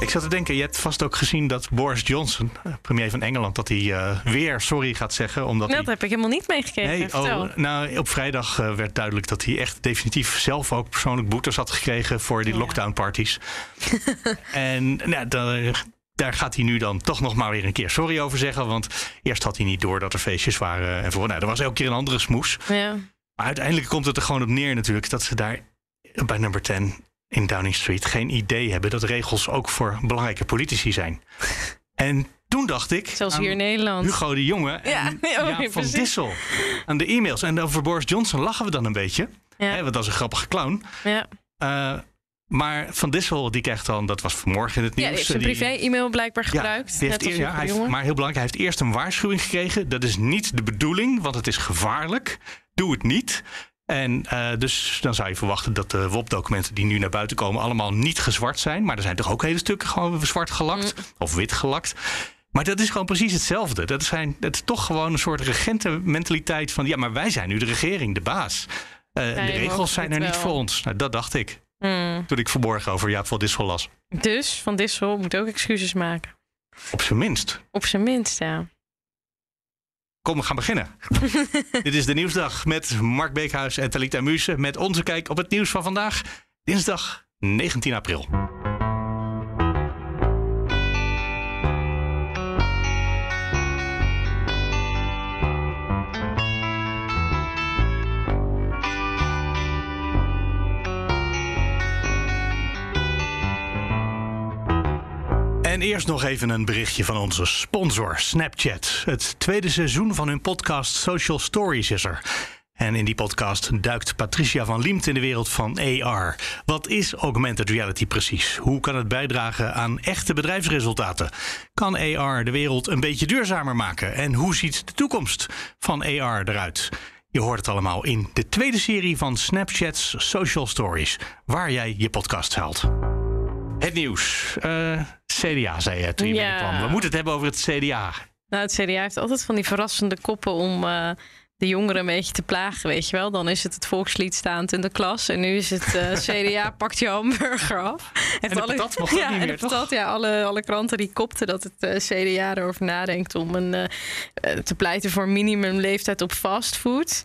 Ik zat te denken, je hebt vast ook gezien dat Boris Johnson, eh, premier van Engeland, dat hij eh, weer sorry gaat zeggen. Omdat Dat hij... heb ik helemaal niet meegekregen. Nee, oh, nou, op vrijdag eh, werd duidelijk dat hij echt definitief zelf ook persoonlijk boetes had gekregen voor die Ja. lockdown parties. en nou, daar, daar gaat hij nu dan toch nog maar weer een keer sorry over zeggen. Want eerst had hij niet door dat er feestjes waren. En voor, nou, er was elke keer een andere smoes. Ja. Maar uiteindelijk komt het er gewoon op neer natuurlijk dat ze daar bij nummer 10 in Downing Street geen idee hebben dat regels ook voor belangrijke politici zijn. en toen dacht ik. Zelfs aan hier in Nederland. Hugo de Jonge en Ja, ja, ja, van precies. Dissel aan de e-mails. En over Boris Johnson lachen we dan een beetje. Ja. Hè, want dat is een grappige clown. Ja. Eh, maar Van Dissel die krijgt dan, dat was vanmorgen in het ja, nieuws. die heeft zijn privé-e-mail blijkbaar ja, gebruikt. die heeft net als eer- ja, hij heeft- Jonge. maar heel belangrijk, hij heeft eerst een waarschuwing gekregen. Dat is niet de bedoeling, want het is gevaarlijk. Doe het niet. En eh, dus dan zou je verwachten dat de WOP-documenten die nu naar buiten komen... allemaal niet gezwart zijn. Maar er zijn toch ook hele stukken gewoon zwart gelakt Mm. of wit gelakt. Maar dat is gewoon precies hetzelfde. Dat, zijn, dat is toch gewoon een soort regentenmentaliteit van... ja, maar wij zijn nu de regering, de baas. Eh, de regels zijn er niet voor ons. Nou, dat dacht ik Hmm. toen ik vanmorgen over Jaap van Dissel las. Dus Van Dissel moet ook excuses maken. Op zijn minst. Op zijn minst, ja. Kom, we gaan beginnen. Dit is de Nieuwsdag met Mark Beekhuis en Talita Muse... met onze kijk op het nieuws van vandaag, dinsdag 19 april. Eerst nog even een berichtje van onze sponsor Snapchat. Het tweede seizoen van hun podcast Social Stories is er. En in die podcast duikt Patricia van Liemt in de wereld van AR. Wat is augmented reality precies? Hoe kan het bijdragen aan echte bedrijfsresultaten? Kan AR de wereld een beetje duurzamer maken? En hoe ziet de toekomst van AR eruit? Je hoort het allemaal in de tweede serie van Snapchat's Social Stories, waar jij je podcast haalt. Het nieuws. Eh, CDA, zei je toen je Ja. binnenkwam. We moeten het hebben over het CDA. Nou, het CDA heeft altijd van die verrassende koppen om eh, de jongeren een beetje te plagen, weet je wel. Dan is het het volkslied staand in de klas. En nu is het eh, CDA pakt je hamburger af. Patat mocht ook ja, niet en meer, patat, toch? ja, alle, alle kranten die kopten dat het CDA erover nadenkt om een, te pleiten voor minimumleeftijd op fastfood.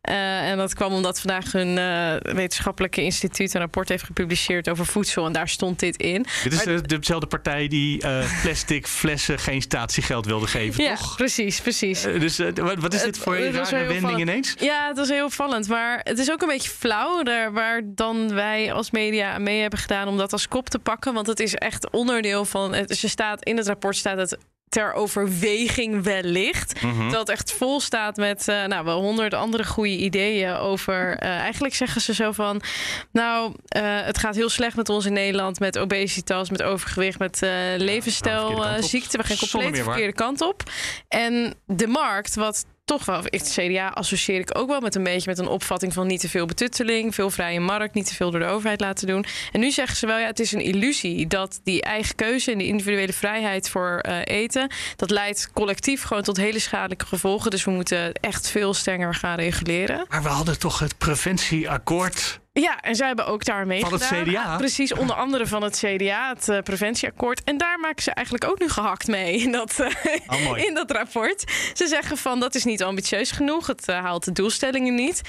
Eh, en dat kwam omdat vandaag hun eh, wetenschappelijke instituut een rapport heeft gepubliceerd over voedsel. En daar stond dit in. Dit is de, dezelfde partij die eh, plastic flessen geen statiegeld wilde geven, Ja, toch? precies, precies. Eh, dus eh, wat, wat is dit voor een rare wending ineens? Ja, het was heel opvallend. Maar het is ook een beetje flauw daar, waar dan wij als media aan mee hebben gedaan om dat als kop te pakken. Want het is echt onderdeel van. Het, ze staat, in het rapport staat het ter overweging wellicht. Mhm. Dat echt vol staat met eh, nou, wel honderd andere goede ideeën over. eh, eigenlijk zeggen ze zo van. Nou, eh, het gaat heel slecht met ons in Nederland. Met obesitas, met overgewicht, met eh verkeerde leefstijlziekten. kant op. ziekten. We gaan compleet verkeerde kant op. En de markt, wat toch wel, het CDA associeer ik ook wel met een beetje met een opvatting van niet te veel betutteling, veel vrije markt, niet te veel door de overheid laten doen. En nu zeggen ze wel, ja, het is een illusie dat die eigen keuze en die individuele vrijheid voor eh, eten, dat leidt collectief gewoon tot hele schadelijke gevolgen. Dus we moeten echt veel strenger gaan reguleren. Maar we hadden toch het preventieakkoord. Ja, en zij hebben ook daar mee Van het gedaan. CDA? Ah, Precies, onder andere van het CDA, het eh, preventieakkoord. En daar maken ze eigenlijk ook nu gehakt mee in dat, eh, Oh, in dat rapport. Ze zeggen van dat is niet ambitieus genoeg, het eh, haalt de doelstellingen niet.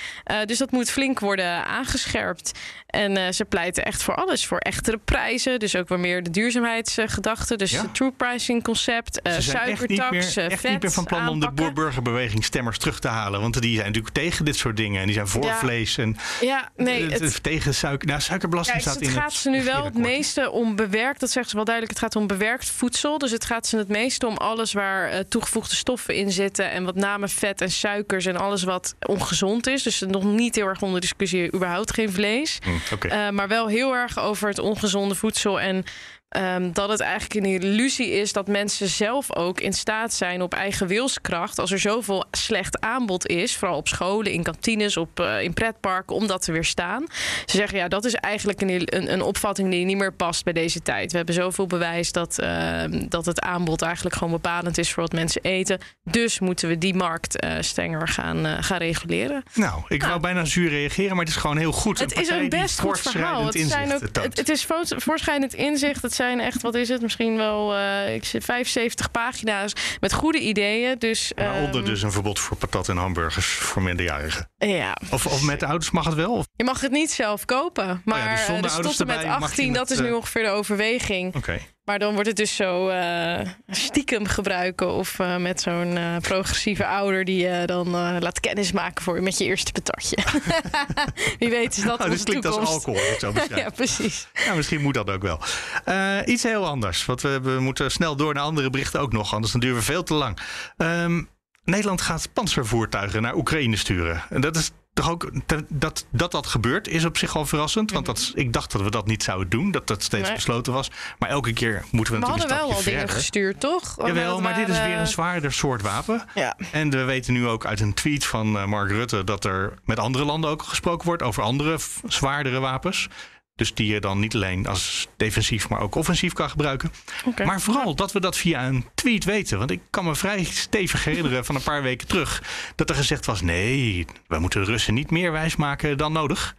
Dus dat moet flink worden aangescherpt. En ze pleiten echt voor alles, voor echtere prijzen. Dus ook weer meer de duurzaamheidsgedachte. Dus Ja. het true pricing concept, Ze zijn echt niet suikertax, meer, echt vet niet meer van plan om de aanpakken. boerburgerbeweging stemmers terug te halen. Want die zijn natuurlijk tegen dit soort dingen. En die zijn voor Ja. vlees en Ja, nee, het, tegen suiker. Nou, suikerbelasting staat het in gaat ze nu wel het meeste om bewerkt. Dat zeggen ze wel duidelijk. Het gaat om bewerkt voedsel. Dus het gaat ze het meeste om alles waar eh, toegevoegde stoffen in zitten. En wat name vet en suikers en alles wat ongezond is. Dus nog niet heel erg onder discussie. Überhaupt geen vlees. Hm. Eh, maar wel heel erg over het ongezonde voedsel. En Ehm, dat het eigenlijk een illusie is dat mensen zelf ook in staat zijn op eigen wilskracht. Als er zoveel slecht aanbod is, vooral op scholen, in kantines, op, uh, in pretparken, om dat te weerstaan. Ze zeggen ja, dat is eigenlijk een, een, een, opvatting die niet meer past bij deze tijd. We hebben zoveel bewijs dat, uh, dat het aanbod eigenlijk gewoon bepalend is voor wat mensen eten. Dus moeten we die markt uh, strenger gaan, gaan reguleren. Nou, ik nou, wou bijna zuur reageren, maar het is gewoon heel goed. Het is een best goed verhaal. Het, zijn ook, het, het, is voorschrijdend inzicht. Het zijn echt, wat is het, misschien wel uh, ik zit 75 pagina's met goede ideeën. Dus, Waaronder um, dus een verbod voor patat en hamburgers voor minderjarigen. Ja. Of, of met de ouders mag het wel? Of? Je mag het niet zelf kopen. Maar oh ja, dus tot en met 18, dat is nu ongeveer de overweging. Oké. Okay. Maar dan wordt het dus zo uh, stiekem gebruiken. Of uh, met zo'n uh, progressieve ouder die je dan laat kennismaken voor met je eerste patatje. Wie weet is dat oh, onze klinkt toekomst. als alcohol. Zo ja, precies. Ja, misschien moet dat ook wel. iets heel anders. Want we, we, moeten snel door naar andere berichten ook nog. Anders dan duren we veel te lang. Um, Nederland gaat panzervoertuigen naar Oekraïne sturen. En dat is toch ook dat, dat dat gebeurt is op zich al verrassend. Want dat, ik dacht dat we dat niet zouden doen. Dat dat steeds nee. besloten was. Maar elke keer moeten we, we natuurlijk een stapje wel al verder. dingen gestuurd, toch? Jawel, maar dit is weer een zwaarder soort wapen. Ja. En we weten nu ook uit een tweet van uh, Mark Rutte... dat er met andere landen ook gesproken wordt over andere zwaardere wapens. Dus die je dan niet alleen als defensief, maar ook offensief kan gebruiken. Okay. Maar vooral dat we dat via een tweet weten. Want ik kan me vrij stevig herinneren van een paar weken terug... dat er gezegd was, nee, we moeten de Russen niet meer wijsmaken dan nodig.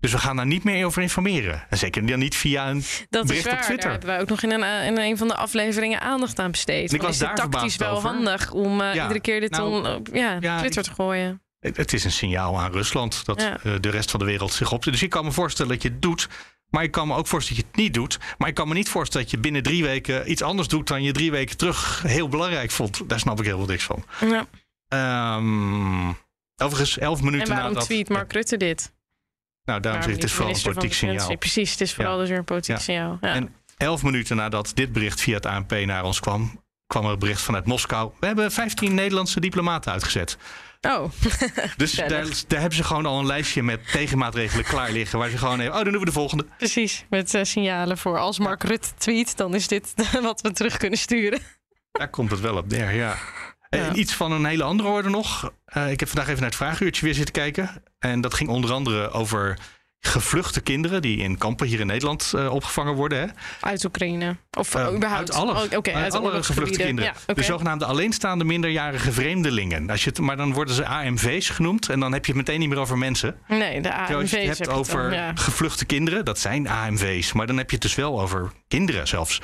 Dus we gaan daar niet meer over informeren. En zeker dan niet via een dat bericht is waar. op Twitter. Daar hebben we ook nog in een, in een van de afleveringen aandacht aan besteed. En ik was is daar het tactisch wel over. handig om uh, Ja, iedere keer dit nou, on, op ja, ja, Twitter te gooien. Het is een signaal aan Rusland dat Ja. eh, de rest van de wereld zich op. Dus ik kan me voorstellen dat je het doet. Maar ik kan me ook voorstellen dat je het niet doet. Maar ik kan me niet voorstellen dat je binnen drie weken iets anders doet dan je drie weken terug heel belangrijk vond. Daar snap ik heel veel niks van. Ja. Ehm overigens, elf En minuten waarom nadat. tweet Mark Rutte dit? Nou, daarom zeg ik, het is vooral een politiek signaal. Precies, het is vooral Ja. dus weer een politiek signaal. Ja. En elf minuten nadat dit bericht via het ANP naar ons kwam, kwam er een bericht vanuit Moskou. We hebben 15 Nederlandse diplomaten uitgezet. Oh, Dus daar, daar hebben ze gewoon al een lijstje met tegenmaatregelen klaar liggen. Waar ze gewoon even, oh, dan doen we de volgende. precies. Met eh, signalen voor als Mark Rutte tweet, dan is dit wat we terug kunnen sturen. Daar komt het wel op neer, ja. En Ja. iets van een hele andere orde nog. Eh, ik heb vandaag even naar het vraaguurtje weer zitten kijken. En dat ging onder andere over gevluchte kinderen die in kampen hier in Nederland eh, opgevangen worden. Hè? Uit Oekraïne. Of Eh, überhaupt. Uit alle, Oh, Oké, uit uit alle oorlogsgebieden. gevluchte kinderen. Ja. De zogenaamde alleenstaande minderjarige vreemdelingen. Als je het, maar dan worden ze AMV's genoemd. En dan heb je het meteen niet meer over mensen. Nee, de Terwijl als AMV's je het hebt heb over dan, ja. gevluchte kinderen, dat zijn AMV's. Maar dan heb je het dus wel over kinderen zelfs.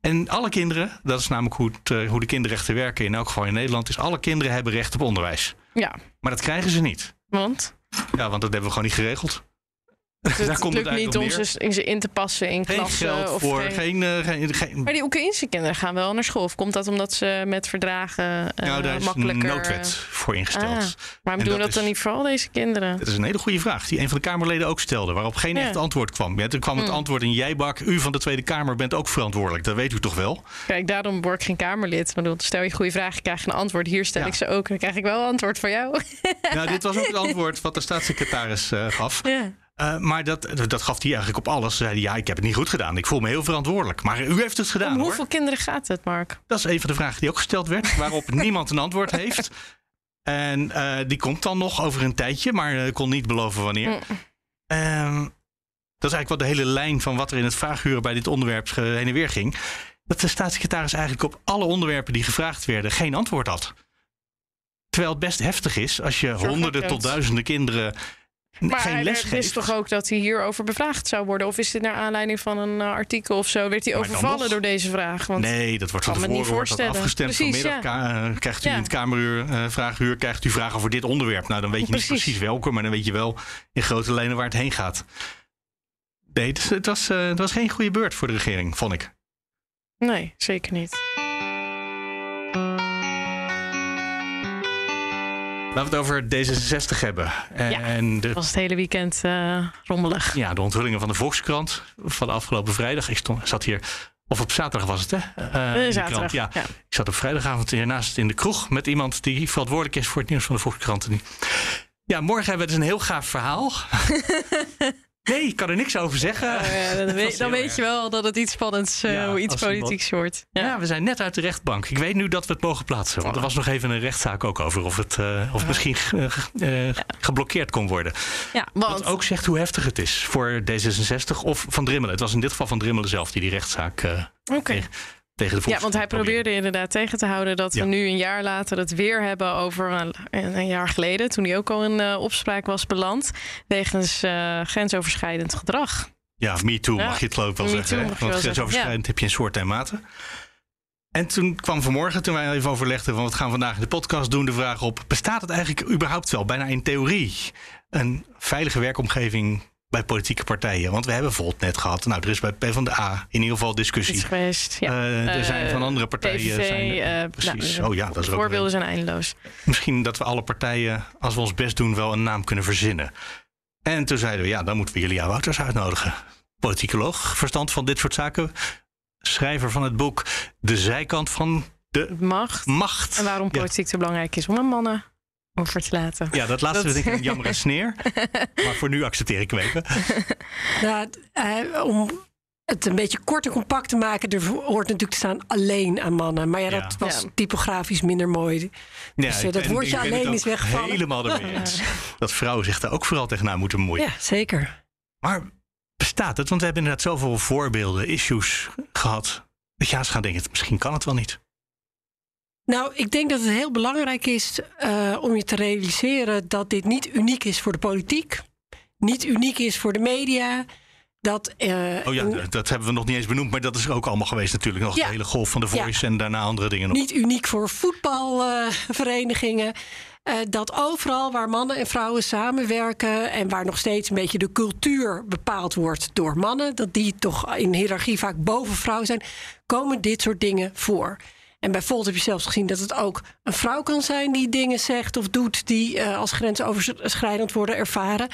En alle kinderen, dat is namelijk hoe, het, eh, hoe de kinderrechten werken, in elk geval in Nederland, is alle kinderen hebben recht op onderwijs. Ja, Maar dat krijgen ze niet. want Ja, want dat hebben we gewoon niet geregeld. Het Daar komt het lukt niet om ze in te passen in Geen klassen. geld of voor, geen- geen... eh, geen, geen Maar die Oekraïnse kinderen gaan wel naar school. Of komt dat omdat ze met verdragen eh nou, daar is een makkelijker... noodwet voor ingesteld. Ah, waarom En doen we dat dat dan is- niet voor al deze kinderen? Dat is een hele goede vraag, die een van de Kamerleden ook stelde, waarop geen Ja. echt antwoord kwam. Ja, toen kwam het Hmm. antwoord in Jijbak, u van de Tweede Kamer bent ook verantwoordelijk. Dat weet u toch wel? Kijk, daarom word ik geen Kamerlid. Ik bedoel, stel je goede vraag, krijg je een antwoord. Hier stel Ja. ik ze ook. Dan krijg ik wel een antwoord van jou. Nou, dit was ook het antwoord wat de staatssecretaris eh, gaf. ja. Eh, maar dat, dat gaf hij eigenlijk op alles. Ze zei hij, ja, ik heb het niet goed gedaan. Ik voel me heel verantwoordelijk. Maar u heeft het gedaan, Om hoor. hoeveel kinderen gaat het, Mark? Dat is een van de vragen die ook gesteld werd. Waarop niemand een antwoord heeft. En eh, die komt dan nog over een tijdje. Maar eh, kon niet beloven wanneer. Mm. Ehm, dat is eigenlijk wat de hele lijn van wat er in het vraaguren bij dit onderwerp heen en weer ging. Dat de staatssecretaris eigenlijk op alle onderwerpen die gevraagd werden geen antwoord had. Terwijl het best heftig is als je honderden tot duizenden kinderen Maar geen les geeft. is toch ook dat hij hierover bevraagd zou worden? Of is dit naar aanleiding van een eh, artikel of zo? Werd hij overvallen door deze vraag? Want Nee, dat wordt van tevoren wordt dat voorstellen. afgestemd. Precies, Vanmiddag eh, krijgt u Ja. in het Kameruur, eh, vraaguur, krijgt u vragen over dit onderwerp. Nou, dan weet je niet Precies. welke, maar dan weet je wel in grote lijnen waar het heen gaat. Nee, het, het was, eh, het was geen goede beurt voor de regering, vond ik. nee, zeker niet. Laten we het over D66 hebben. Ja. En de, Het was het hele weekend eh, rommelig. ja, de onthullingen van de Volkskrant van de afgelopen vrijdag. Ik stond, zat hier, of op zaterdag was het, hè? De zaterdag. ja. ja. Ik zat op vrijdagavond hiernaast in de kroeg met iemand die verantwoordelijk is voor het nieuws van de Volkskrant. En die- Ja, morgen hebben we dus een heel gaaf verhaal. Nee, ik kan er niks over zeggen. Dan weet, dan weet je wel dat het iets spannends, uh, Ja, iets iemand- politieks wordt. Ja. Ja. we zijn net uit de rechtbank. Ik weet nu dat we het mogen plaatsen. Want er was nog even een rechtszaak ook over of het, eh, of misschien eh, geblokkeerd kon worden. ja, Wat want ook zegt hoe heftig het is voor D66 of Van Drimmelen. Het was in dit geval Van Drimmelen zelf die die rechtszaak Oké. Tegen de Ja, want hij probeerde inderdaad tegen te houden dat Ja. we nu een jaar later het weer hebben over een, een jaar geleden, toen hij ook al in eh, opspraak was beland, wegens eh, grensoverschrijdend gedrag. Ja, me too Ja, mag je het geloof ik wel me zeggen. too Want grensoverschrijdend heb je in soorten en maten. En toen kwam vanmorgen, toen wij even overlegden van wat gaan we vandaag in de podcast doen, de vraag op: bestaat het eigenlijk überhaupt wel, bijna in theorie, een veilige werkomgeving bij politieke partijen? Want we hebben bijvoorbeeld net gehad, nou, er is bij PvdA in ieder geval discussie. Geweest. Ja. Eh, er zijn Eh, van andere partijen. PVV, zijn er- eh, precies. nou, oh ja, dat is ook Voorbeelden zijn eindeloos. Misschien dat we alle partijen, als we ons best doen, wel een naam kunnen verzinnen. En toen zeiden we, ja, dan moeten we Julia Wouters uitnodigen. Politicoloog, verstand van dit soort zaken. Schrijver van het boek De Zijkant van de Macht. Macht. En waarom Ja. politiek zo belangrijk is om aan mannen over te laten. Ja, dat laatste Dat- vind ik een jammer en sneer. Maar voor nu accepteer ik hem even. Nou, eh, om het een beetje kort en compact te maken, er hoort natuurlijk te staan alleen aan mannen. Maar ja, dat Ja. was Ja. typografisch minder mooi. Dus, eh, dat woordje alleen is weggevallen. Helemaal ermee eens. Dat vrouwen zich daar ook vooral tegenaan moeten bemoeien. Ja, zeker. Maar bestaat het? Want we hebben inderdaad zoveel voorbeelden, issues gehad. Dat je aan gaan denken, misschien kan het wel niet. Nou, ik denk dat het heel belangrijk is eh, om je te realiseren dat dit niet uniek is voor de politiek, niet uniek is voor de media. Dat, eh, Oh ja, dat- hebben we nog niet eens benoemd. Maar dat is ook allemaal geweest natuurlijk. Nog Ja. de hele golf van de Voice en daarna andere dingen nog. niet uniek voor voetbalverenigingen. Eh, dat overal waar mannen en vrouwen samenwerken en waar nog steeds een beetje de cultuur bepaald wordt door mannen, dat die toch in hiërarchie vaak boven vrouwen zijn, komen dit soort dingen voor. En bij Volt heb je zelfs gezien dat het ook een vrouw kan zijn die dingen zegt of doet die eh, als grensoverschrijdend worden ervaren.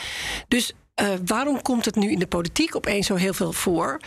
Dus eh, waarom komt het nu in de politiek opeens zo heel veel voor?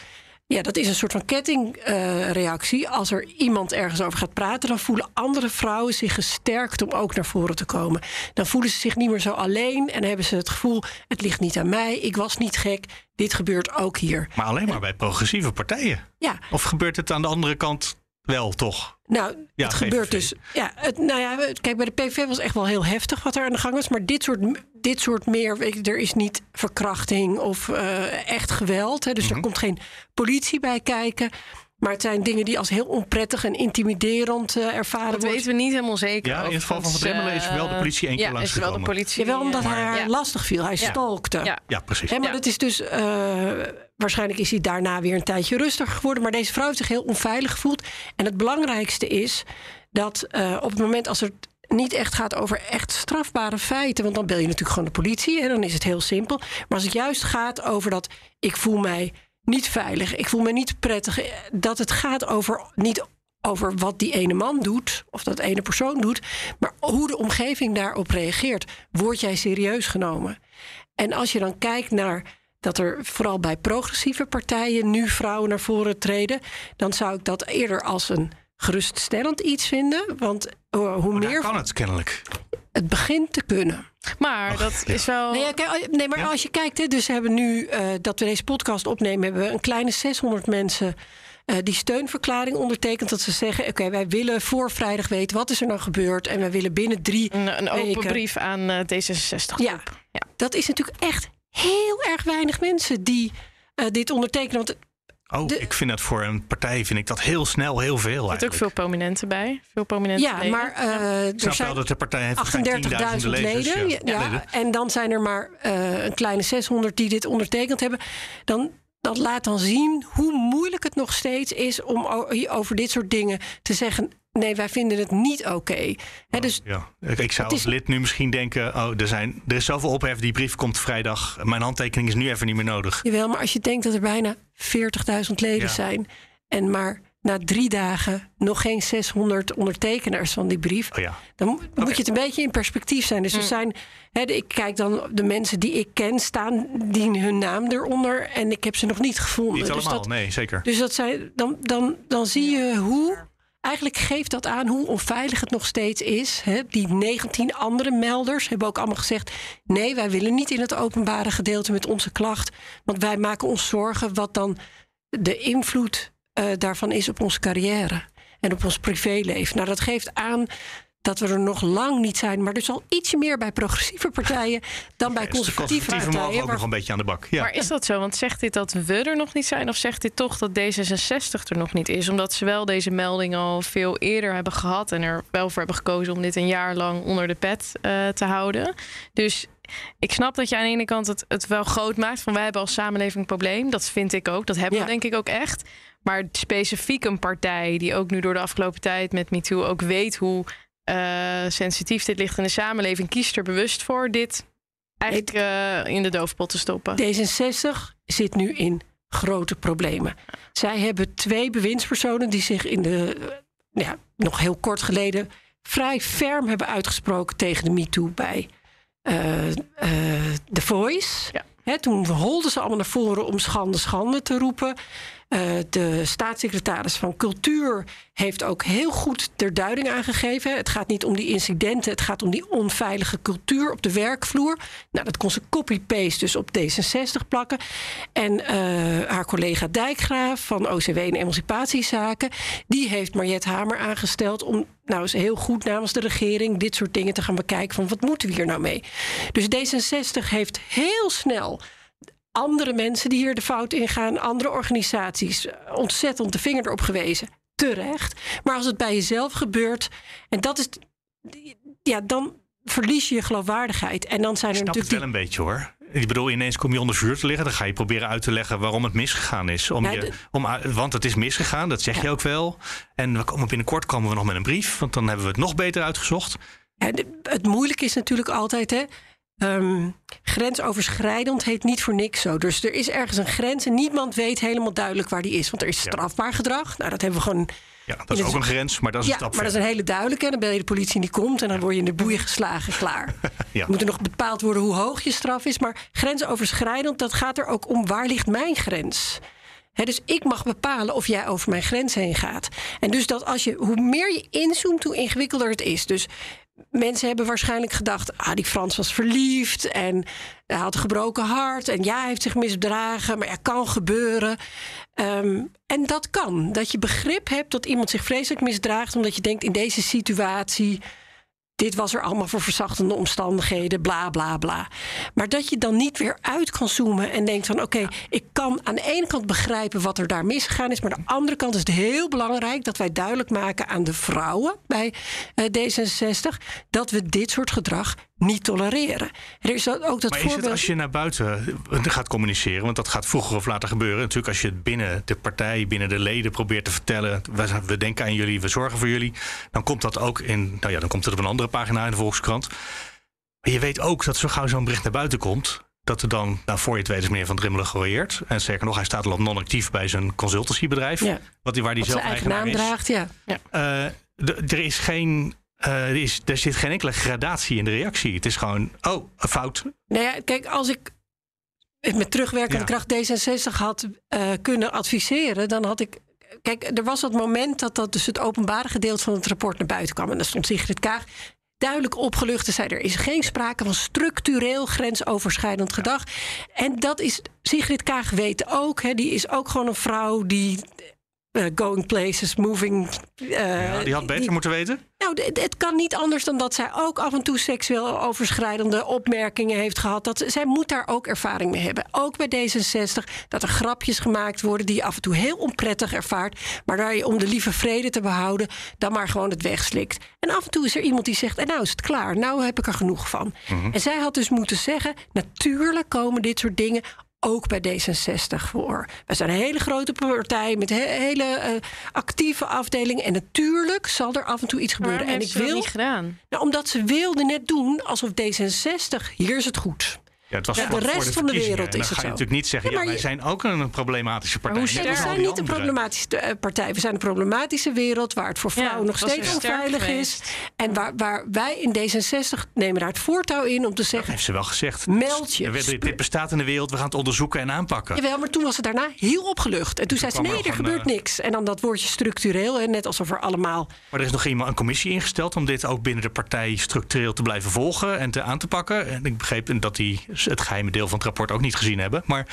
Ja, dat is een soort van kettingreactie. Als er iemand ergens over gaat praten, dan voelen andere vrouwen zich gesterkt om ook naar voren te komen. Dan voelen ze zich niet meer zo alleen en hebben ze het gevoel: het ligt niet aan mij, ik was niet gek, dit gebeurt ook hier. Maar alleen maar bij progressieve partijen. Ja, Of gebeurt het aan de andere kant wel toch? nou, Ja, het gebeurt PVV. dus. Ja, het, nou ja, kijk, bij de PVV was echt wel heel heftig wat er aan de gang was. Maar dit soort, dit soort meer, weet er is niet verkrachting of eh, echt geweld. Hè, dus Mhm. er komt geen politie bij kijken. Maar het zijn dingen die als heel onprettig en intimiderend eh, ervaren Dat worden. weten we niet helemaal zeker. Ja, in het geval van Van Drimmelen is wel de politie één keer ja, is wel de politie. Jawel, omdat eh, hij haar ja. lastig viel. Hij Ja. stalkte. Ja. Ja, precies. Hè, maar Ja. dat is dus. eh, waarschijnlijk is hij daarna weer een tijdje rustiger geworden. Maar deze vrouw heeft zich heel onveilig gevoeld. En het belangrijkste is dat eh, op het moment als het niet echt gaat over echt strafbare feiten. Want dan bel je natuurlijk gewoon de politie. En dan is het heel simpel. Maar als het juist gaat over dat ik voel mij niet veilig. Ik voel me niet prettig. eh, Dat het gaat over niet over wat die ene man doet, of dat ene persoon doet, maar hoe de omgeving daarop reageert. Word jij serieus genomen? En als je dan kijkt naar dat er vooral bij progressieve partijen nu vrouwen naar voren treden, dan zou ik dat eerder als een geruststellend iets vinden. Want eh, hoe Maar daar meer kan het kennelijk. het begint te kunnen. Maar dat ja. is wel. Nee, ja, kijk, nee maar Ja? als je kijkt, hè, dus hebben nu eh, dat we deze podcast opnemen, hebben we een kleine 600 mensen eh, die steunverklaring ondertekend. Dat ze zeggen: Oké, wij willen voor vrijdag weten wat is er nou gebeurd. En wij willen binnen drie. een, een open weken- brief aan eh, D66. Ja, dat is natuurlijk echt heel erg weinig mensen die eh, dit ondertekenen. Want Oh, De- ik vind dat voor een partij vind ik dat heel snel heel veel Er zitten ook veel prominenten bij. Veel prominenten. ja, maar Ik snap zijn wel dat de partij heeft waarschijnlijk 38.000 10.000 lezers. leden. Ja, Ja. ja. leden. En dan zijn er maar eh, een kleine 600 die dit ondertekend hebben. Dan, dat laat dan zien hoe moeilijk het nog steeds is om over dit soort dingen te zeggen. Nee, wij vinden het niet oké. Hè, Dus Ja, ik, ik zou is- als lid nu misschien denken: oh, er, zijn, er is zoveel ophef, die brief komt vrijdag. Mijn handtekening is nu even niet meer nodig. Jawel, maar als je denkt dat er bijna 40.000 leden Ja. zijn. en maar na drie dagen nog geen 600 ondertekenaars van die brief. Oh ja, Dan mo- moet je het een beetje in perspectief zijn. Dus Hm. er zijn, hè, ik kijk dan de mensen die ik ken staan, die hun naam eronder. En ik heb ze nog niet gevonden. niet dus allemaal, dat, nee, zeker. dus dat zijn, dan, dan, dan zie je hoe eigenlijk geeft dat aan hoe onveilig het nog steeds is. Hè? Die 19 andere melders hebben ook allemaal gezegd: nee, wij willen niet in het openbare gedeelte met onze klacht. Want wij maken ons zorgen wat dan de invloed uh, daarvan is op onze carrière en op ons privéleven. Nou, dat geeft aan dat we er nog lang niet zijn, maar dus al ietsje meer bij progressieve partijen dan bij conservatieve partijen. mogen ook nog een beetje aan de bak. Ja. Maar is dat zo? Want zegt dit dat we er nog niet zijn, of zegt dit toch dat D66 er nog niet is? Omdat ze wel deze melding al veel eerder hebben gehad en er wel voor hebben gekozen om dit een jaar lang onder de pet uh, te houden. Dus ik snap dat je aan de ene kant het, het wel groot maakt van wij hebben als samenleving een probleem. Dat vind ik ook. Dat hebben we denk ik ook echt. Maar specifiek een partij die ook nu door de afgelopen tijd met MeToo ook weet hoe uh, sensitief dit ligt in de samenleving, kiest er bewust voor dit eigenlijk uh, in de doofpot te stoppen. D66 zit nu in grote problemen. Zij hebben twee bewindspersonen die zich in de, ja, nog heel kort geleden vrij ferm hebben uitgesproken tegen de MeToo bij The Voice. Ja. toen holden ze allemaal naar voren om schande, schande te roepen. Uh, de staatssecretaris van Cultuur heeft ook heel goed ter duiding aangegeven. Het gaat niet om die incidenten, het gaat om die onveilige cultuur op de werkvloer. Nou, dat kon ze copy-paste dus op D66 plakken. En uh, haar collega Dijkgraaf van OCW en Emancipatiezaken, die heeft Mariette Hamer aangesteld om nou eens heel goed namens de regering dit soort dingen te gaan bekijken van wat moeten we hier nou mee. Dus D66 heeft heel snel andere mensen die hier de fout in gaan, andere organisaties, ontzettend de vinger erop gewezen. Terecht. Maar als het bij jezelf gebeurt, en dat is. Ja, dan verlies je je geloofwaardigheid. En dan zijn er Snap natuurlijk. Het wel een beetje hoor. Ik bedoel, ineens kom je onder vuur te liggen. Dan ga je proberen uit te leggen waarom het misgegaan is. Om je, om, want het is misgegaan, dat zeg je ook wel. En we komen binnenkort komen we nog met een brief. Want dan hebben we het nog beter uitgezocht. het moeilijke is natuurlijk altijd, hè, Um, grensoverschrijdend heet niet voor niks zo. Dus er is ergens een grens en niemand weet helemaal duidelijk waar die is. Want er is strafbaar gedrag. Nou, dat hebben we gewoon. Ja, dat is ook een grens, maar dat is ja, een stap maar dat is een hele duidelijke. Dan ben je de politie die komt en dan word je in de boeien geslagen, klaar. ja. Moet er nog bepaald worden hoe hoog je straf is. Maar grensoverschrijdend, dat gaat er ook om waar ligt mijn grens? dus ik mag bepalen of jij over mijn grens heen gaat. En dus dat als je, hoe meer je inzoomt, hoe ingewikkelder het is. Dus mensen hebben waarschijnlijk gedacht: ah, die Frans was verliefd en hij had een gebroken hart en ja, hij heeft zich misdragen, maar er kan gebeuren. Um, en dat kan. Dat je begrip hebt dat iemand zich vreselijk misdraagt, omdat je denkt: in deze situatie dit was er allemaal voor verzachtende omstandigheden, bla bla bla. Maar dat je dan niet weer uit kan zoomen en denkt van oké, ik kan aan de ene kant begrijpen wat er daar misgegaan is, maar aan de andere kant is het heel belangrijk dat wij duidelijk maken aan de vrouwen bij uh, D66 dat we dit soort gedrag niet tolereren. Er is ook dat maar voorbeeld... is het als je naar buiten eh, gaat communiceren, want dat gaat vroeger of later gebeuren. Natuurlijk als je het binnen de partij, binnen de leden probeert te vertellen, we, we denken aan jullie, we zorgen voor jullie, dan komt dat ook in, nou ja, dan komt het op een andere pagina in de Volkskrant. Maar je weet ook dat zo gauw zo'n bericht naar buiten komt, dat er dan, nou, voor je het weet is meneer Van Drimmelen gerooieerd. En zeker nog, hij staat al non-actief bij zijn consultancybedrijf. Ja. Wat waar hij zelf eigen naam draagt, ja. ja. Uh, er is geen uh, er, is, er zit geen enkele gradatie in de reactie. Het is gewoon, oh, een fout. Nou ja, kijk, als ik met terugwerkende ja. kracht D66 had uh, kunnen adviseren, dan had ik. Kijk, er was dat moment dat, dat dus het openbare gedeelte van het rapport naar buiten kwam. En daar stond Sigrid Kaag duidelijk opgelucht en zei: er is geen sprake van structureel grensoverschrijdend gedrag. En dat is, Sigrid Kaag weet ook, hè, die is ook gewoon een vrouw die uh, going places, moving. Uh, ja, die had beter die, moeten weten. Nou, het kan niet anders dan dat zij ook af en toe seksueel overschrijdende opmerkingen heeft gehad. Dat, zij moet daar ook ervaring mee hebben. Ook bij D66, dat er grapjes gemaakt worden die je af en toe heel onprettig ervaart. Maar daar je om de lieve vrede te behouden, dan maar gewoon het wegslikt. En af en toe is er iemand die zegt: en nou is het klaar, nou heb ik er genoeg van. Mm -hmm. En zij had dus moeten zeggen: natuurlijk komen dit soort dingen ook bij D66 voor. We zijn een hele grote partij met he hele uh, actieve afdelingen. En natuurlijk zal er af en toe iets gebeuren. En ik wil. niet gedaan? Nou, omdat ze wilden net doen alsof D66, hier is het goed. Ja, het was Ja, de voor rest van de wereld is dan het ga je zo. natuurlijk niet zeggen, Ja, wij je- zijn ook een problematische partij. we zijn die niet een problematische eh, partij. We zijn een problematische wereld waar het voor Ja, vrouwen nog steeds onveilig is. En waar, waar wij in D66 nemen daar het voortouw in om te Dat zeggen. heeft ze wel gezegd. Meld je. Dit bestaat in de wereld, we gaan het onderzoeken en aanpakken. Jawel, maar toen was het daarna heel opgelucht. En toen zei ze: er nee, er gebeurt eh, niks. En dan dat woordje structureel, hè, net alsof er allemaal. Maar er is nog iemand een commissie ingesteld om dit ook binnen de partij structureel te blijven volgen en te aan te pakken. En ik begreep dat die het geheime deel van het rapport ook niet gezien hebben. Maar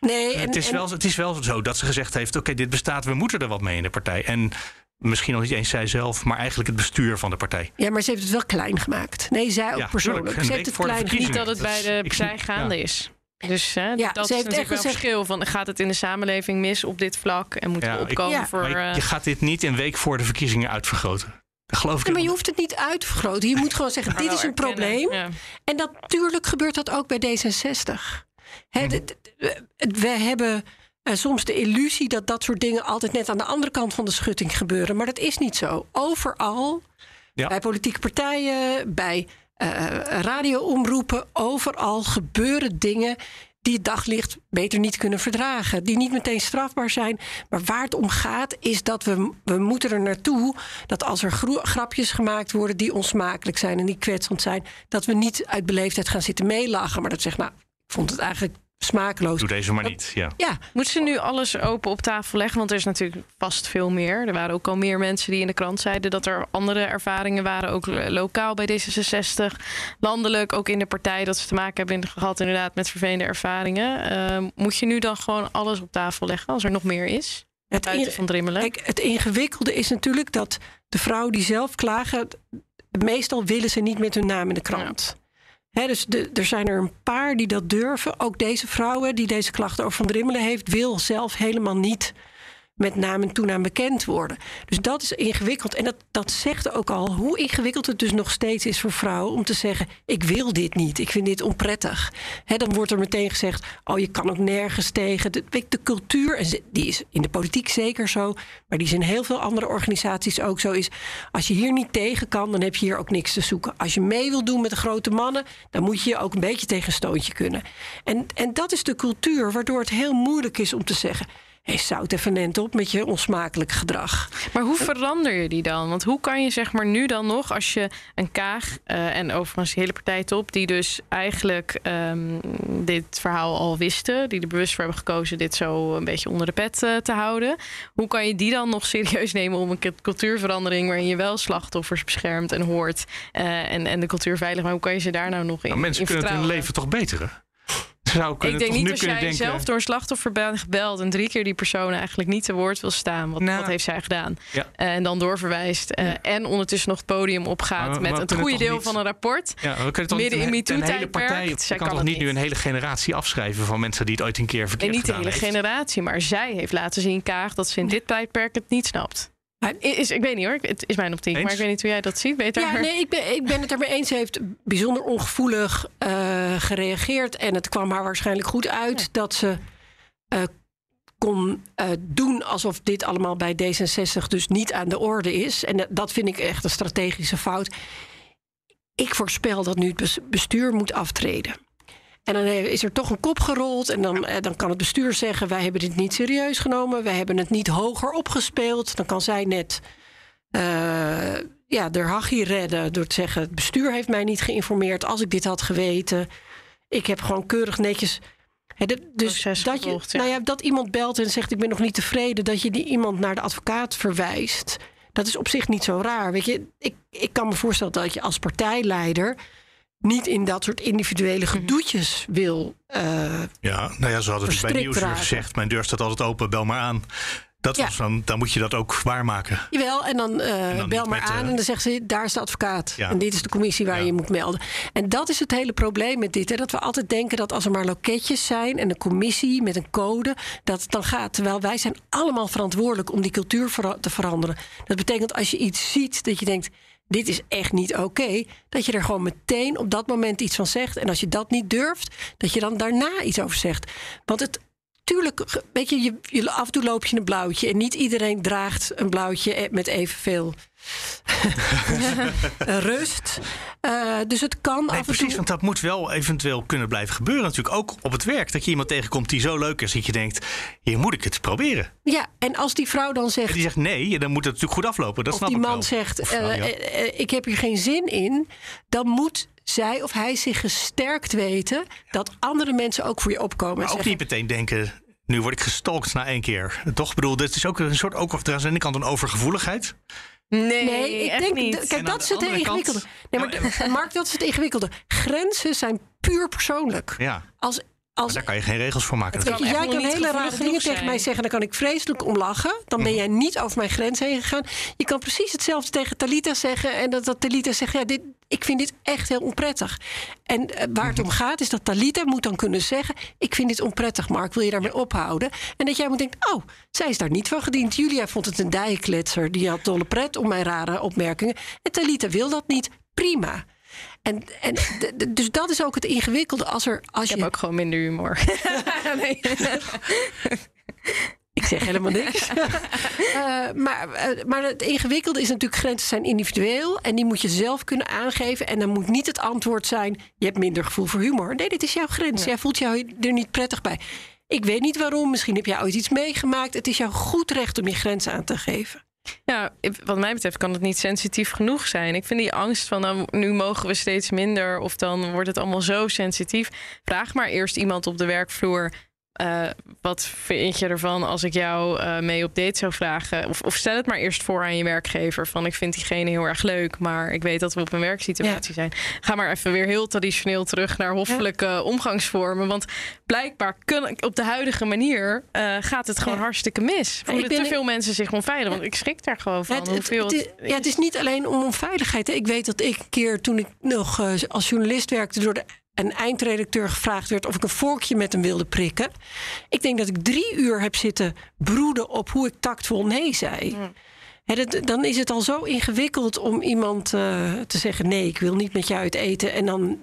Nee, en, het, is en- wel, het is wel zo dat ze gezegd heeft: oké, dit bestaat, we moeten er wat mee in de partij. En misschien nog niet eens zij zelf, maar eigenlijk het bestuur van de partij. ja, maar ze heeft het wel klein gemaakt. Nee, zij ook Ja, persoonlijk. tuurlijk. Ze heeft het klein verkiezingen. Niet dat het Dat bij is- de partij gaande ja. is. Dus hè, Ja, dat ze is heeft natuurlijk echt wel een gezegd- verschil. Van, gaat het in de samenleving mis op dit vlak? En moeten Ja, we ik- opkomen Ja. voor... Maar je, eh, je gaat dit niet een week voor de verkiezingen uitvergroten. Geloof ik Nee, maar je hoeft het niet uit te vergroten. Je moet gewoon zeggen: dit is een probleem. Ja. En natuurlijk gebeurt dat ook bij D66. Hè, Mhm. d- d- d- we hebben eh, soms de illusie dat dat soort dingen altijd net aan de andere kant van de schutting gebeuren. Maar dat is niet zo. Overal, Ja. bij politieke partijen, bij eh radioomroepen, overal gebeuren dingen die het daglicht beter niet kunnen verdragen. Die niet meteen strafbaar zijn. Maar waar het om gaat is dat we, we moeten er naartoe... dat als er grapjes gemaakt worden die onsmakelijk zijn... en die kwetsend zijn, dat we niet uit beleefdheid gaan zitten meelachen. Maar dat zegt, nou, ik vond het eigenlijk smakeloos. Doe deze maar niet. Ja. Ja, Moet ze nu alles open op tafel leggen? Want er is natuurlijk vast veel meer. Er waren ook al meer mensen die in de krant zeiden dat er andere ervaringen waren. Ook lokaal bij D66, landelijk, ook in de partij. Dat ze te maken hebben gehad inderdaad met vervelende ervaringen. Eh, moet je nu dan gewoon alles op tafel leggen als er nog meer is? het, Buiten in- van Drimmelen. kijk, het ingewikkelde is natuurlijk dat de vrouwen die zelf klagen... meestal willen ze niet met hun naam in de krant. Dus de, er zijn er een paar die dat durven. Ook deze vrouwen die deze klachten over Van Drimmelen heeft... wil zelf helemaal niet met naam en toenaam bekend worden. Dus dat is ingewikkeld. En dat, dat zegt ook al hoe ingewikkeld het dus nog steeds is voor vrouwen... om te zeggen, ik wil dit niet, ik vind dit onprettig. Dan wordt er meteen gezegd, oh, je kan ook nergens tegen. De, je, de cultuur, en die is in de politiek zeker zo... maar die is in heel veel andere organisaties ook zo... is als je hier niet tegen kan, dan heb je hier ook niks te zoeken. Als je mee wil doen met de grote mannen... dan moet je ook een beetje tegen een kunnen. En, en dat is de cultuur, waardoor het heel moeilijk is om te zeggen... Hé, zout even nent op met je onsmakelijk gedrag. Maar hoe verander je die dan? Want hoe kan je zeg maar nu dan nog, als je een Kaag eh, en overigens die hele partij top, die dus eigenlijk ehm, dit verhaal al wisten, die er bewust voor hebben gekozen dit zo een beetje onder de pet eh, te houden, hoe kan je die dan nog serieus nemen om een cu- cultuurverandering waarin je wel slachtoffers beschermt en hoort eh, en, en de cultuur veilig, maar hoe kan je ze daar nou nog in, Nou, mensen in kunnen het hun leven toch beteren? Zou kunnen Ik denk niet nu als jij denken... zelf door een slachtoffer bent gebeld en drie keer die persoon eigenlijk niet te woord wil staan. Wat, Nou, wat heeft zij gedaan? Ja. Eh, en dan doorverwijst. eh, En ondertussen nog het podium opgaat we- met het goede deel niet- van een rapport. Ja, we kunnen toch Midden in hele MeToo-tijdperk. partij. Zij kan kan toch niet nu een hele generatie afschrijven van mensen die het ooit een keer En verkeerd niet de hele heeft. generatie, maar zij heeft laten zien, Kaag, dat ze in dit tijdperk het niet snapt. Is, ik weet niet hoor, het is mijn optiek, Eens? maar ik weet niet hoe jij dat ziet. Weet Ja, nee, ik ben, ik ben het ermee eens. Ze heeft bijzonder ongevoelig eh, gereageerd. En het kwam haar waarschijnlijk goed uit dat ze eh, kon eh, doen alsof dit allemaal bij D66 dus niet aan de orde is. En dat- dat vind ik echt een strategische fout. Ik voorspel dat nu het bes- bestuur moet aftreden. En dan eh, is er toch een kop gerold. En dan, eh, dan kan het bestuur zeggen: wij hebben dit niet serieus genomen. Wij hebben het niet hoger opgespeeld. Dan kan zij net eh, ja, de hachie redden door te zeggen: het bestuur heeft mij niet geïnformeerd. Als ik dit had geweten, ik heb gewoon keurig netjes. De- dus dat, je, ja. nou ja, dat iemand belt en zegt: ik ben nog niet tevreden, dat je die iemand naar de advocaat verwijst. Dat is op zich niet zo raar. Weet je, ik, ik kan me voorstellen dat je als partijleider niet in dat soort individuele Mhm. gedoetjes wil. eh, Ja, nou ja, ze hadden het bij Nieuwsuur raken. gezegd. Mijn deur staat altijd open, bel maar aan. Dat Ja. was dan, dan moet je dat ook waarmaken. Jawel, en dan, eh, En dan bel maar met, aan eh, en dan zegt ze: daar is de advocaat. Ja. En dit is de commissie waar Ja. je moet melden. En dat is het hele probleem met dit. Hè, dat we altijd denken dat als er maar loketjes zijn en een commissie met een code, dat het dan gaat. Terwijl wij zijn allemaal verantwoordelijk om die cultuur te veranderen. Dat betekent als je iets ziet dat je denkt. Dit is echt niet oké. dat je er gewoon meteen op dat moment iets van zegt. En als je dat niet durft, dat je dan daarna iets over zegt. Want het, tuurlijk, weet je, je, je, af en toe loop je een blauwtje. En niet iedereen draagt een blauwtje eh, met evenveel rust. Eh, dus het kan Nee, af precies, toe... want dat moet wel eventueel kunnen blijven gebeuren. Natuurlijk ook op het werk. Dat je iemand tegenkomt die zo leuk is dat je denkt... hier moet ik het proberen. Ja, en als die vrouw dan En zegt... die zegt nee, dan moet het natuurlijk goed aflopen. Dat of snap die ik man wel. zegt, Of vrouw, ja. eh, ik heb hier geen zin in... dan moet zij of hij zich gesterkt weten... dat andere mensen ook voor je opkomen. en Maar ook zeggen, niet meteen denken... nu word ik gestalkt na één keer. Toch? Bedoel, dit is ook een soort... ook of er aan de ene kant een overgevoeligheid. Nee, Nee, ik echt denk, niet. kijk, dat de is het kant- ingewikkelde. Nee, maar, Mark, dat is het ingewikkelde. Grenzen zijn puur persoonlijk. Ja, Als, als, daar kan je geen regels voor maken. kan jij kan hele rare dingen tegen zijn. mij zeggen, dan kan ik vreselijk om lachen. Dan Mhm. ben jij niet over mijn grens heen gegaan. Je kan precies hetzelfde tegen Talita zeggen. En dat, dat Talita zegt, ja, dit, ik vind dit echt heel onprettig. En eh, waar het om Mhm. gaat, is dat Talita moet dan kunnen zeggen... ik vind dit onprettig, Mark, wil je daarmee ophouden? En dat jij moet denken, oh, zij is daar niet van gediend. Julia vond het een dijenkletser. Die had dolle pret om mijn rare opmerkingen. En Talita wil dat niet. Prima. En, en dus dat is ook het ingewikkelde. Als, er, als Ik je heb ook gewoon minder humor. nee. Zeg helemaal niks. Eh, maar, eh, maar het ingewikkelde is natuurlijk, grenzen zijn individueel. En die moet je zelf kunnen aangeven. En dan moet niet het antwoord zijn, je hebt minder gevoel voor humor. Nee, dit is jouw grens. Jij voelt jou er niet prettig bij. Ik weet niet waarom. Misschien heb jij ooit iets meegemaakt. Het is jouw goed recht om je grens aan te geven. Ja, wat mij betreft kan het niet sensitief genoeg zijn. Ik vind die angst van nou, nu mogen we steeds minder of dan wordt het allemaal zo sensitief. Vraag maar eerst iemand op de werkvloer. Eh, wat vind je ervan als ik jou eh, mee op date zou vragen? Of, of stel het maar eerst voor aan je werkgever. Van ik vind diegene heel erg leuk, maar ik weet dat we op een werksituatie zijn. Ga maar even weer heel traditioneel terug naar hoffelijke omgangsvormen. Want blijkbaar kunnen, op de huidige manier eh, gaat het gewoon Ja. hartstikke mis. Voelen te veel mensen zich onveilig. Want ik schrik daar gewoon van. Het, het, hoeveel het, het is- ja, het is niet alleen om onveiligheid. Ik weet dat ik een keer toen ik nog als journalist werkte... door de, een eindredacteur gevraagd werd of ik een vorkje met hem wilde prikken. Ik denk dat ik drie uur heb zitten broeden op hoe ik tactvol nee zei. Hè, dat- dan is het al zo ingewikkeld om iemand eh, te zeggen... nee, ik wil niet met jou uit eten. En dan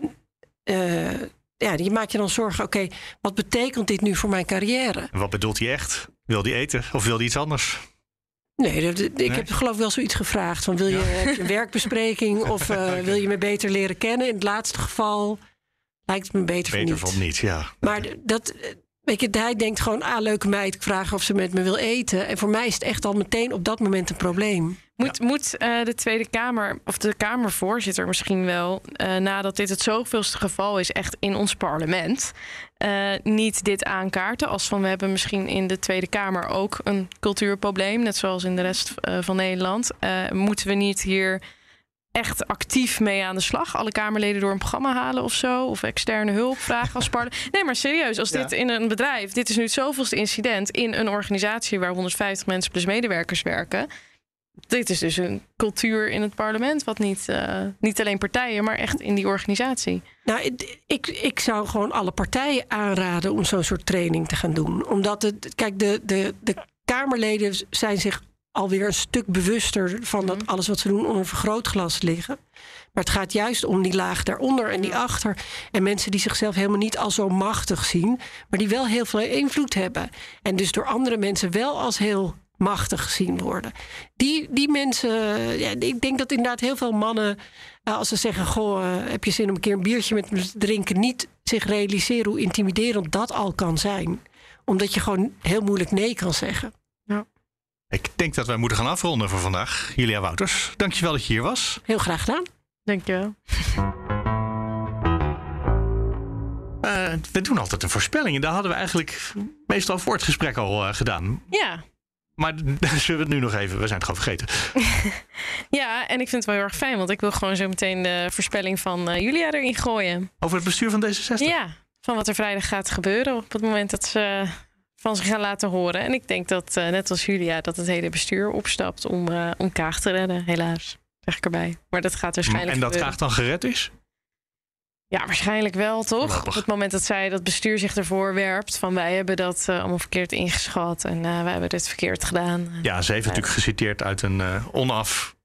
eh, ja, je maakt je dan zorgen... oké, wat betekent dit nu voor mijn carrière? En wat bedoelt hij echt? Wil hij eten of wil hij iets anders? Nee, dat- ik Nee? heb geloof ik wel zoiets gevraagd. Van, wil je, heb je een werkbespreking of eh, wil je me beter leren kennen? In het laatste geval lijkt het me beter, Beter van van niet. niet, ja. Maar dat, weet je, hij denkt gewoon, ah, leuke meid, ik vraag of ze met me wil eten. En voor mij is het echt al meteen op dat moment een probleem. Moet, moet eh, de Tweede Kamer, of de Kamervoorzitter misschien wel, eh, nadat dit het zoveelste geval is, echt in ons parlement, eh, niet dit aankaarten? Als van we hebben misschien in de Tweede Kamer ook een cultuurprobleem, net zoals in de rest eh, van Nederland. Eh, moeten we niet hier echt actief mee aan de slag? Alle Kamerleden door een programma halen of zo? Of externe hulp vragen als parlement? Nee, maar serieus, als Ja. dit in een bedrijf, dit is nu het zoveelste incident in een organisatie waar 150 mensen plus medewerkers werken. Dit is dus een cultuur in het parlement, wat niet, eh, niet alleen partijen, maar echt in die organisatie. Nou, ik- ik, ik zou gewoon alle partijen aanraden om zo'n soort training te gaan doen. Omdat het, kijk, de, de, de Kamerleden zijn zich alweer een stuk bewuster van dat alles wat ze doen onder een vergrootglas liggen. Maar het gaat juist om die laag daaronder en die achter. En mensen die zichzelf helemaal niet als zo machtig zien, maar die wel heel veel invloed hebben. En dus door andere mensen wel als heel machtig gezien worden. Die, die mensen, ja, ik denk dat inderdaad heel veel mannen, eh, als ze zeggen: Goh, eh, heb je zin om een keer een biertje met me te drinken, niet zich realiseren hoe intimiderend dat al kan zijn. Omdat je gewoon heel moeilijk nee kan zeggen. Ik denk dat wij moeten gaan afronden voor vandaag. Julia Wouters, dankjewel dat je hier was. Heel graag gedaan. Dankjewel. Eh, we doen altijd een voorspelling. En daar hadden we eigenlijk meestal voor het gesprek al eh, gedaan. Ja. Maar daar zullen we het nu nog even. We zijn het gewoon vergeten. ja, en ik vind het wel heel erg fijn, want ik wil gewoon zo meteen de voorspelling van eh, Julia erin gooien. Over het bestuur van D66. Ja, van wat er vrijdag gaat gebeuren op het moment dat ze van zich gaan laten horen. En ik denk dat, eh, net als Julia, dat het hele bestuur opstapt om, eh, om Kaag te redden, helaas. Zeg ik erbij. Maar dat gaat waarschijnlijk en dat gebeuren. graag dan gered is? Ja, waarschijnlijk wel, toch? Op het moment dat zij dat bestuur zich ervoor werpt... van wij hebben dat eh, allemaal verkeerd ingeschat... en wij hebben dit verkeerd gedaan. Ja, ze heeft natuurlijk geciteerd uit een onaf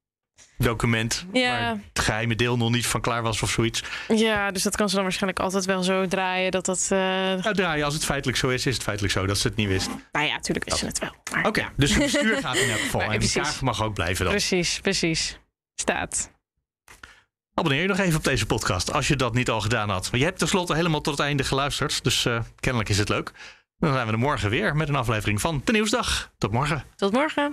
document Ja. waar het geheime deel nog niet van klaar was of zoiets. Ja, dus dat kan ze dan waarschijnlijk altijd wel zo draaien dat dat... eh, Nou, draaien, als het feitelijk zo is, is het feitelijk zo dat ze het niet wist. Nou ja, natuurlijk is ze het wel. maar Oké, ja. dus het bestuur gaat in elk geval. Maar en precies. kaag mag ook blijven dan. Precies, precies. Staat. Abonneer je nog even op deze podcast als je dat niet al gedaan had. Maar je hebt tenslotte helemaal tot het einde geluisterd. Dus eh, kennelijk is het leuk. Dan zijn we er morgen weer met een aflevering van de Nieuwsdag. Tot morgen. Tot morgen.